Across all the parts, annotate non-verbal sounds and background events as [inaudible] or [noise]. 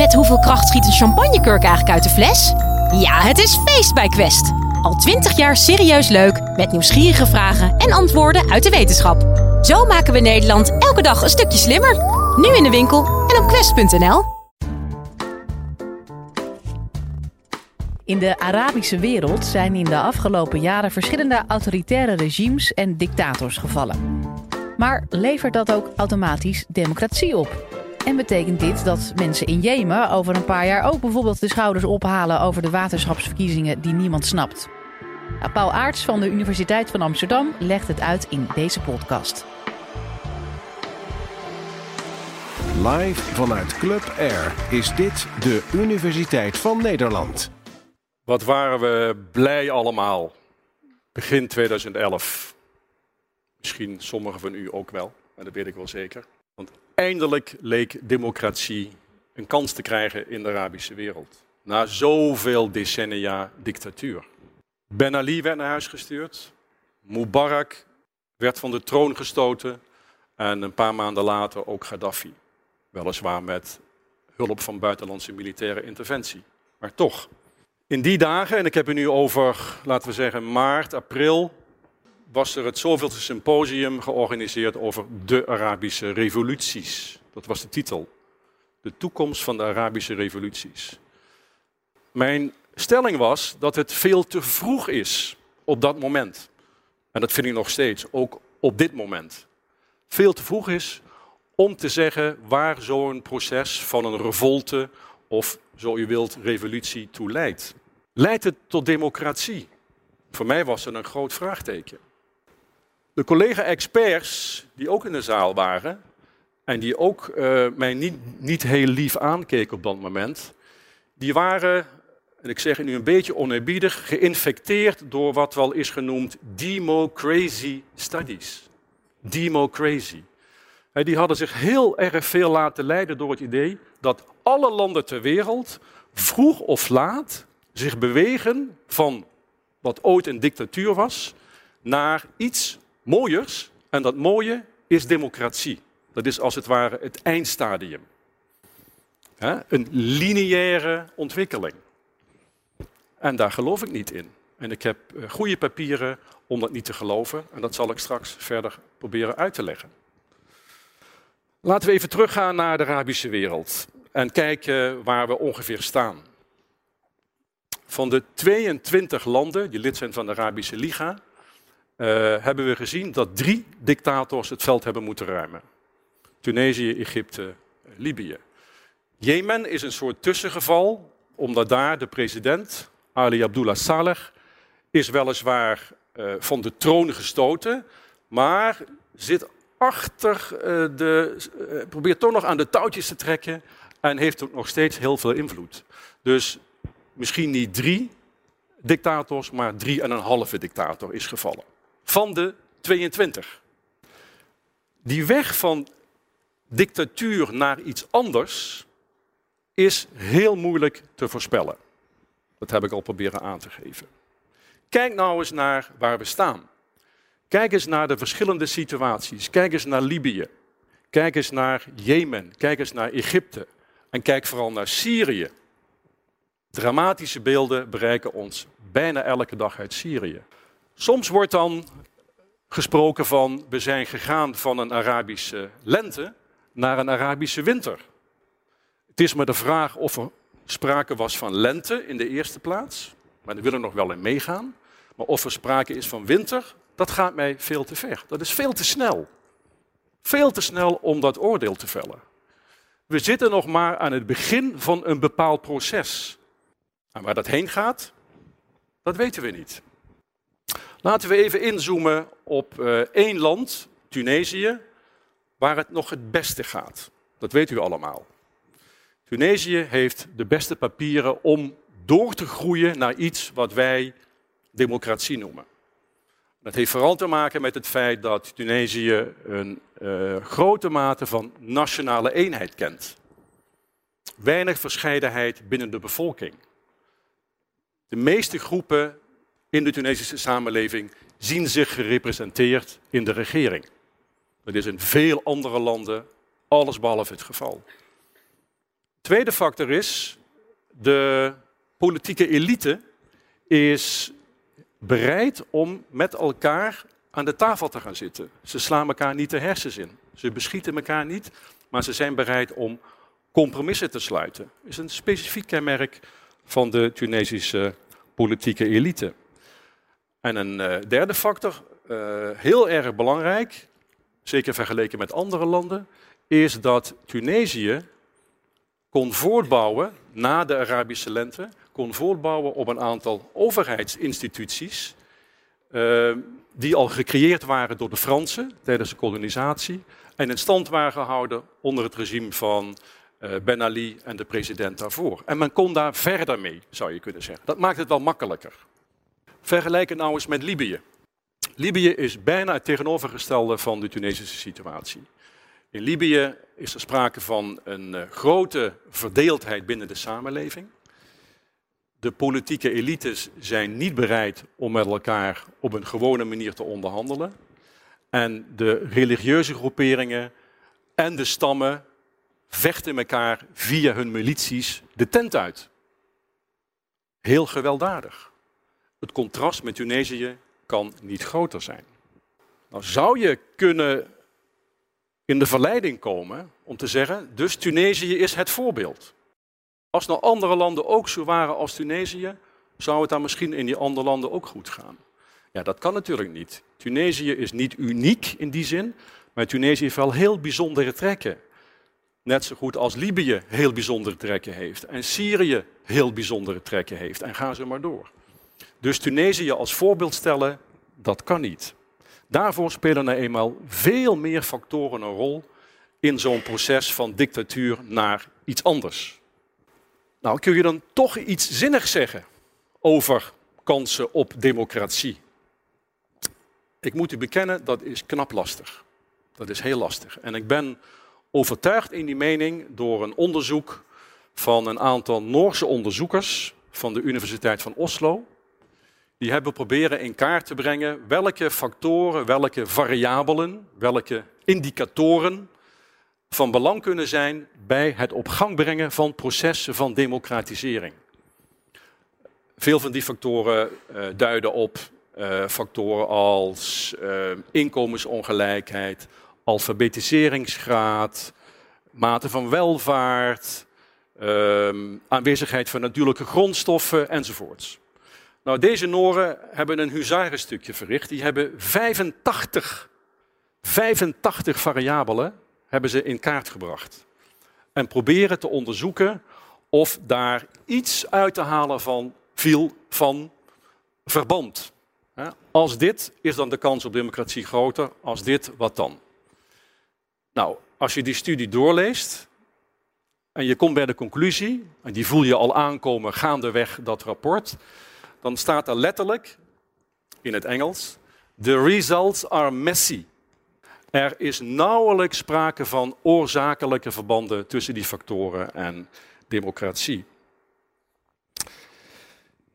Met hoeveel kracht schiet een champagnekurk eigenlijk uit de fles? Ja, het is feest bij Quest. Al twintig jaar serieus leuk, met nieuwsgierige vragen en antwoorden uit de wetenschap. Zo maken we Nederland elke dag een stukje slimmer. Nu in de winkel en op quest.nl. In de Arabische wereld zijn in de afgelopen jaren verschillende autoritaire regimes en dictators gevallen. Maar levert dat ook automatisch democratie op? En betekent dit dat mensen in Jemen over een paar jaar ook bijvoorbeeld de schouders ophalen over de waterschapsverkiezingen die niemand snapt? Paul Aarts van de Universiteit van Amsterdam legt het uit in deze podcast. Live vanuit Club Air is dit de Universiteit van Nederland. Wat waren we blij allemaal. Begin 2011. Misschien sommigen van u ook wel, maar dat weet ik wel zeker. Want eindelijk leek democratie een kans te krijgen in de Arabische wereld. Na zoveel decennia dictatuur. Ben Ali werd naar huis gestuurd. Mubarak werd van de troon gestoten. En een paar maanden later ook Gaddafi. Weliswaar met hulp van buitenlandse militaire interventie. Maar toch. In die dagen, en ik heb het nu over, laten we zeggen, maart, april, was er het zoveelste symposium georganiseerd over de Arabische revoluties. Dat was de titel. De toekomst van de Arabische revoluties. Mijn stelling was dat het veel te vroeg is op dat moment. En dat vind ik nog steeds, ook op dit moment. Veel te vroeg is om te zeggen waar zo'n proces van een revolte of, zo u wilt, revolutie toe leidt. Leidt het tot democratie? Voor mij was het een groot vraagteken. De collega-experts die ook in de zaal waren en die ook uh, mij niet, niet heel lief aankeken op dat moment, die waren, en ik zeg het nu een beetje oneerbiedig, geïnfecteerd door wat wel is genoemd democracy studies. Democracy. En die hadden zich heel erg veel laten leiden door het idee dat alle landen ter wereld vroeg of laat zich bewegen van wat ooit een dictatuur was naar iets mooiers. En dat mooie is democratie. Dat is als het ware het eindstadium. een lineaire ontwikkeling. En daar geloof ik niet in. En ik heb eh, goede papieren om dat niet te geloven. En dat zal ik straks verder proberen uit te leggen. Laten we even teruggaan naar de Arabische wereld en kijken waar we ongeveer staan. Van de 22 landen die lid zijn van de Arabische Liga, hebben we gezien dat drie dictators het veld hebben moeten ruimen. Tunesië, Egypte, Libië. Jemen is een soort tussengeval, omdat daar de president, Ali Abdullah Saleh, is weliswaar uh, van de troon gestoten, maar zit achter uh, de, probeert toch nog aan de touwtjes te trekken en heeft ook nog steeds heel veel invloed. Dus misschien niet drie dictators, maar drie en een halve dictator is gevallen van de 22. Die weg van dictatuur naar iets anders is heel moeilijk te voorspellen. Dat heb ik al proberen aan te geven. Kijk nou eens naar waar we staan. Kijk eens naar de verschillende situaties. Kijk eens naar Libië. Kijk eens naar Jemen. Kijk eens naar Egypte. En kijk vooral naar Syrië. Dramatische beelden bereiken ons bijna elke dag uit Syrië. Soms wordt dan gesproken van we zijn gegaan van een Arabische lente naar een Arabische winter. Het is maar de vraag of er sprake was van lente in de eerste plaats, maar daar willen we nog wel in meegaan. Maar of er sprake is van winter, dat gaat mij veel te ver. Dat is veel te snel. Veel te snel om dat oordeel te vellen. We zitten nog maar aan het begin van een bepaald proces. En waar dat heen gaat, dat weten we niet. Laten we even inzoomen op uh, één land, Tunesië, waar het nog het beste gaat. Dat weet u allemaal. Tunesië heeft de beste papieren om door te groeien naar iets wat wij democratie noemen. Dat heeft vooral te maken met het feit dat Tunesië een uh, grote mate van nationale eenheid kent. Weinig verscheidenheid binnen de bevolking. De meeste groepen in de Tunesische samenleving zien zich gerepresenteerd in de regering. Dat is in veel andere landen allesbehalve het geval. Tweede factor is, de politieke elite is bereid om met elkaar aan de tafel te gaan zitten. Ze slaan elkaar niet de hersens in. Ze beschieten elkaar niet, maar ze zijn bereid om compromissen te sluiten. Dat is een specifiek kenmerk van de Tunesische politieke elite. En een uh, derde factor, uh, heel erg belangrijk, zeker vergeleken met andere landen, is dat Tunesië kon voortbouwen na de Arabische lente, kon voortbouwen op een aantal overheidsinstituties uh, die al gecreëerd waren door de Fransen tijdens de kolonisatie en in stand waren gehouden onder het regime van Ben Ali en de president daarvoor. En men kon daar verder mee, zou je kunnen zeggen. Dat maakt het wel makkelijker. Vergelijk het nou eens met Libië. Libië is bijna het tegenovergestelde van de Tunesische situatie. In Libië is er sprake van een uh, grote verdeeldheid binnen de samenleving. De politieke elites zijn niet bereid om met elkaar op een gewone manier te onderhandelen. En de religieuze groeperingen en de stammen vechten elkaar via hun milities de tent uit. Heel gewelddadig. Het contrast met Tunesië kan niet groter zijn. Nou zou je kunnen in de verleiding komen om te zeggen, dus Tunesië is het voorbeeld. Als nou andere landen ook zo waren als Tunesië, zou het dan misschien in die andere landen ook goed gaan. Ja, dat kan natuurlijk niet. Tunesië is niet uniek in die zin, maar Tunesië heeft wel heel bijzondere trekken. Net zo goed als Libië heel bijzondere trekken heeft en Syrië heel bijzondere trekken heeft en ga zo maar door. Dus Tunesië als voorbeeld stellen, dat kan niet. Daarvoor spelen er eenmaal veel meer factoren een rol in zo'n proces van dictatuur naar iets anders. Nou, kun je dan toch iets zinnigs zeggen over kansen op democratie? Ik moet u bekennen, dat is knap lastig. Dat is heel lastig. En ik ben overtuigd in die mening door een onderzoek van een aantal Noorse onderzoekers van de Universiteit van Oslo. Die hebben proberen in kaart te brengen welke factoren, welke variabelen, welke indicatoren van belang kunnen zijn bij het op gang brengen van processen van democratisering. Veel van die factoren uh, duiden op uh, factoren als uh, inkomensongelijkheid, alfabetiseringsgraad, mate van welvaart, aanwezigheid van natuurlijke grondstoffen enzovoorts. Nou, deze Noren hebben een huzarenstukje verricht. Die hebben 85, 85 variabelen hebben ze in kaart gebracht. En proberen te onderzoeken of daar iets uit te halen van viel van verband. Als dit is dan de kans op democratie groter, als dit, wat dan? Nou, als je die studie doorleest en je komt bij de conclusie, en die voel je al aankomen gaandeweg dat rapport, dan staat er letterlijk in het Engels: The results are messy. Er is nauwelijks sprake van oorzakelijke verbanden tussen die factoren en democratie.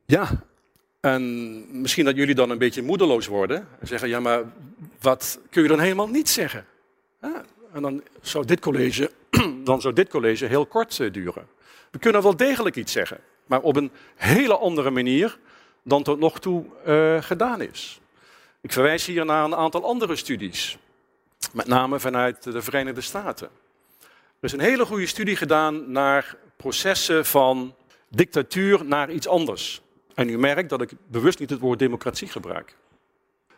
Ja, en misschien dat jullie dan een beetje moedeloos worden en zeggen: ja, maar wat kun je dan helemaal niet zeggen? En dan zou dit college, [clears throat] dan zou dit college heel kort eh, duren. We kunnen wel degelijk iets zeggen, maar op een hele andere manier dan tot nog toe uh, gedaan is. Ik verwijs hier naar een aantal andere studies, met name vanuit de Verenigde Staten. Er is een hele goede studie gedaan naar processen van dictatuur naar iets anders. En u merkt dat ik bewust niet het woord democratie gebruik.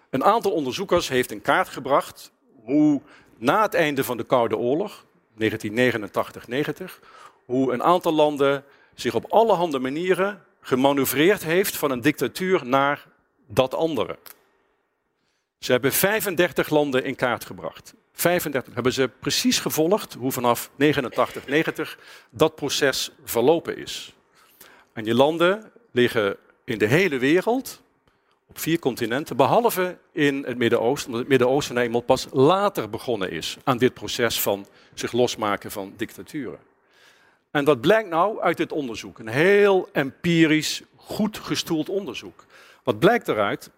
Een aantal onderzoekers heeft in kaart gebracht hoe na het einde van de Koude Oorlog, 1989-90, hoe een aantal landen zich op allerhande manieren gemanoeuvreerd heeft van een dictatuur naar dat andere. Ze hebben 35 landen in kaart gebracht. 35 hebben ze precies gevolgd hoe vanaf 89, 90 dat proces verlopen is. En die landen liggen in de hele wereld, op vier continenten, behalve in het Midden-Oosten, omdat het Midden-Oosten nou eenmaal pas later begonnen is aan dit proces van zich losmaken van dictaturen. En dat blijkt nou uit dit onderzoek, een heel empirisch, goed gestoeld onderzoek. Wat blijkt eruit?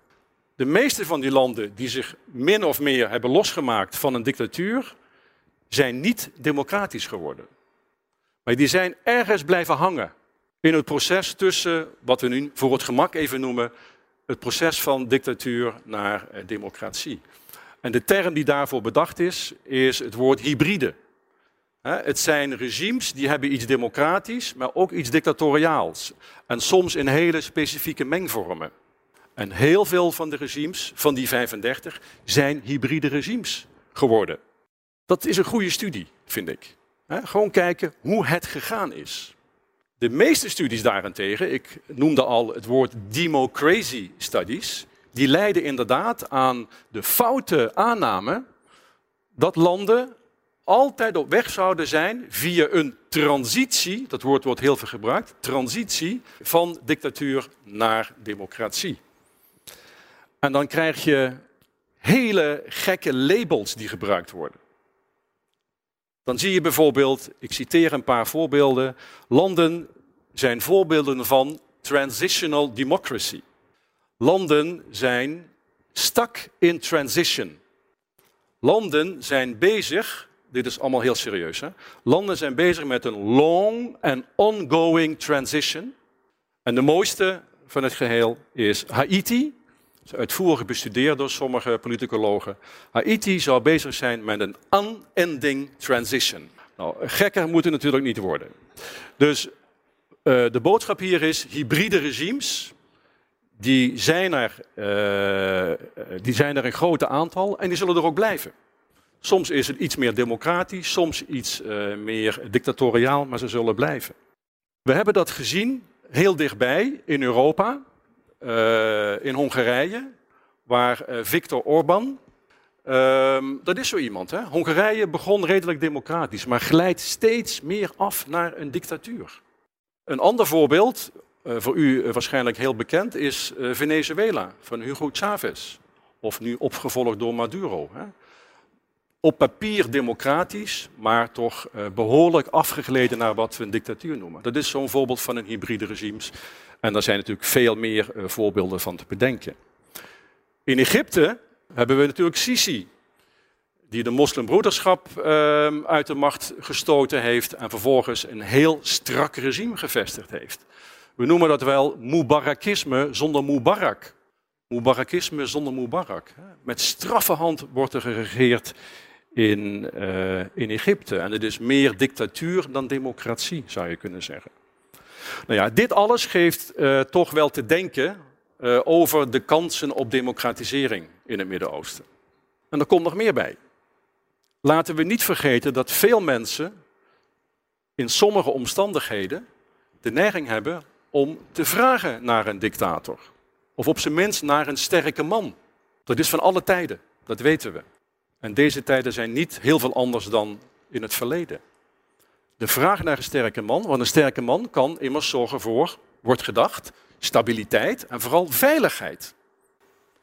De meeste van die landen die zich min of meer hebben losgemaakt van een dictatuur, zijn niet democratisch geworden. Maar die zijn ergens blijven hangen in het proces tussen wat we nu voor het gemak even noemen het proces van dictatuur naar eh, democratie. En de term die daarvoor bedacht is, is het woord hybride. Het zijn regimes die hebben iets democratisch, maar ook iets dictatoriaals. En soms in hele specifieke mengvormen. En heel veel van de regimes, van die 35, zijn hybride regimes geworden. Dat is een goede studie, vind ik. Gewoon kijken hoe het gegaan is. De meeste studies daarentegen, ik noemde al het woord democracy studies, die leiden inderdaad aan de foute aanname dat landen altijd op weg zouden zijn via een transitie, dat woord wordt heel veel gebruikt, transitie van dictatuur naar democratie. En dan krijg je hele gekke labels die gebruikt worden. Dan zie je bijvoorbeeld, ik citeer een paar voorbeelden, landen zijn voorbeelden van transitional democracy. Landen zijn stuck in transition. Landen zijn bezig, dit is allemaal heel serieus, hè? landen zijn bezig met een long and ongoing transition. En de mooiste van het geheel is Haiti. Uitvoerig bestudeerd door sommige politicologen. Haiti zou bezig zijn met een unending transition. Nou, gekker moet het natuurlijk niet worden. Dus uh, de boodschap hier is hybride regimes die zijn, er, uh, die zijn er een groot aantal en die zullen er ook blijven. Soms is het iets meer democratisch, soms iets uh, meer dictatoriaal, maar ze zullen blijven. We hebben dat gezien heel dichtbij in Europa, uh, in Hongarije, waar Viktor Orbán, ehm, dat is zo iemand. Hè? Hongarije begon redelijk democratisch, maar glijdt steeds meer af naar een dictatuur. Een ander voorbeeld, uh, voor u uh, waarschijnlijk heel bekend, is uh, Venezuela van Hugo Chavez. Of nu opgevolgd door Maduro. Hè. Op papier democratisch, maar toch behoorlijk afgegleden naar wat we een dictatuur noemen. Dat is zo'n voorbeeld van een hybride regimes. En daar zijn natuurlijk veel meer voorbeelden van te bedenken. In Egypte hebben we natuurlijk Sisi, die de moslimbroederschap uh, uit de macht gestoten heeft en vervolgens een heel strak regime gevestigd heeft. We noemen dat wel Mubarakisme zonder Mubarak. Mubarakisme zonder Mubarak. Met straffe hand wordt er geregeerd in, uh, in Egypte. En het is meer dictatuur dan democratie, zou je kunnen zeggen. Nou ja, dit alles geeft uh, toch wel te denken uh, over de kansen op democratisering in het Midden-Oosten. En er komt nog meer bij. Laten we niet vergeten dat veel mensen in sommige omstandigheden de neiging hebben om te vragen naar een dictator. Of op zijn minst naar een sterke man. Dat is van alle tijden, dat weten we. En deze tijden zijn niet heel veel anders dan in het verleden. De vraag naar een sterke man, want een sterke man kan immers zorgen voor, wordt gedacht, stabiliteit en vooral veiligheid.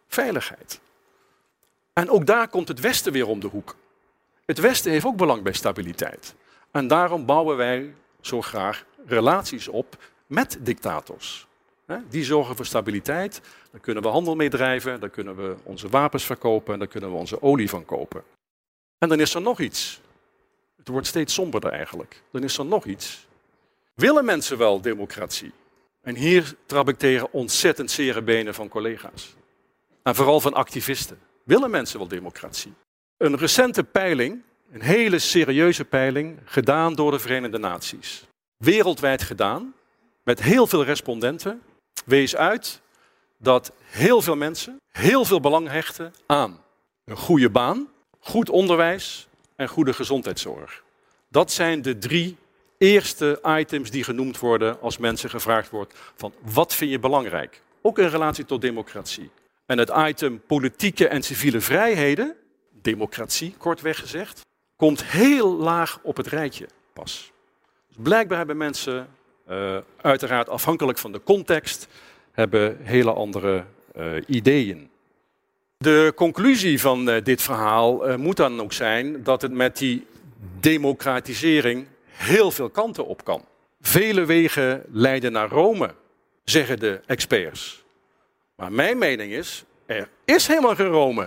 Veiligheid. En ook daar komt het Westen weer om de hoek. Het Westen heeft ook belang bij stabiliteit. En daarom bouwen wij zo graag relaties op met dictators. Die zorgen voor stabiliteit. Dan kunnen we handel mee drijven, dan kunnen we onze wapens verkopen en dan kunnen we onze olie van kopen. En dan is er nog iets. Het wordt steeds somberder eigenlijk. Dan is er nog iets. Willen mensen wel democratie? En hier trap ik tegen ontzettend zere benen van collega's. En vooral van activisten. Willen mensen wel democratie? Een recente peiling, een hele serieuze peiling, gedaan door de Verenigde Naties. Wereldwijd gedaan, met heel veel respondenten, wees uit dat heel veel mensen heel veel belang hechten aan een goede baan, goed onderwijs en goede gezondheidszorg. Dat zijn de drie eerste items die genoemd worden als mensen gevraagd wordt van wat vind je belangrijk? Ook in relatie tot democratie. En het item politieke en civiele vrijheden, democratie kortweg gezegd, komt heel laag op het rijtje pas. Dus blijkbaar hebben mensen uh, uiteraard afhankelijk van de context, hebben hele andere uh, ideeën. De conclusie van uh, dit verhaal moet dan ook zijn dat het met die democratisering heel veel kanten op kan. Vele wegen leiden naar Rome, zeggen de experts. Maar mijn mening is, er is helemaal geen Rome.